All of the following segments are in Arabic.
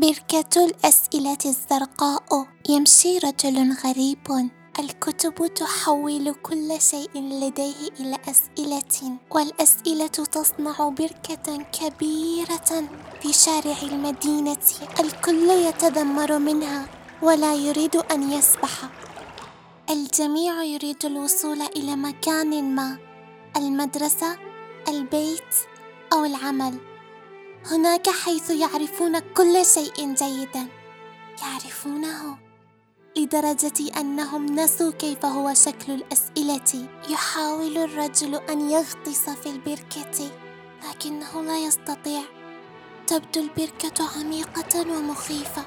بركة الأسئلة الزرقاء. يمشي رجل غريب. الكتب تحول كل شيء لديه إلى أسئلة والأسئلة تصنع بركة كبيرة في شارع المدينة. الكل يتذمر منها ولا يريد أن يسبح. الجميع يريد الوصول إلى مكان ما المدرسة البيت أو العمل. هناك حيث يعرفون كل شيء جيدا. يعرفونه لدرجة أنهم نسوا كيف هو شكل الأسئلة. يحاول الرجل أن يغطس في البركة لكنه لا يستطيع. تبدو البركة عميقة ومخيفة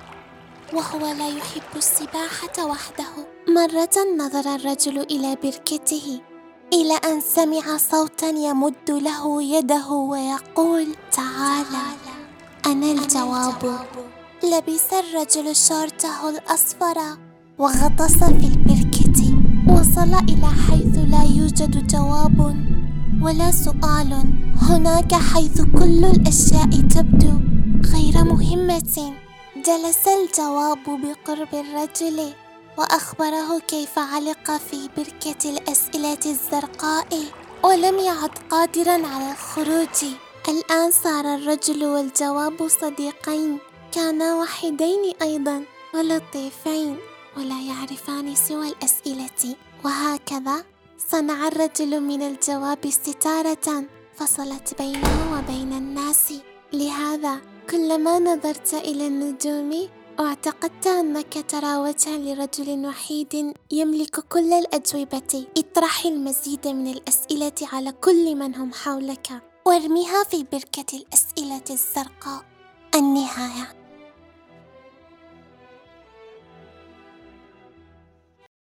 وهو لا يحب السباحة وحده. مرة نظر الرجل إلى بركته. إلى أن سمع صوتا يمد له يده ويقول تعالى أنا الجواب. لبس الرجل شورته الأصفر وغطس في البركة. وصل إلى حيث لا يوجد جواب ولا سؤال. هناك حيث كل الأشياء تبدو غير مهمة. جلس الجواب بقرب الرجل. وأخبره كيف علق في بركة الأسئلة الزرقاء ولم يعد قادرا على الخروج. الآن صار الرجل والجواب صديقين كانا وحيدين أيضا ولطيفين ولا يعرفان سوى الأسئلة. وهكذا صنع الرجل من الجواب ستارة فصلت بينه وبين الناس. لهذا كلما نظرت إلى النجوم واعتقدت أنك وجها لرجل وحيد يملك كل الأجوبة. اطرح المزيد من الأسئلة على كل من هم حولك وارميها في بركة الأسئلة الزرقاء. النهاية.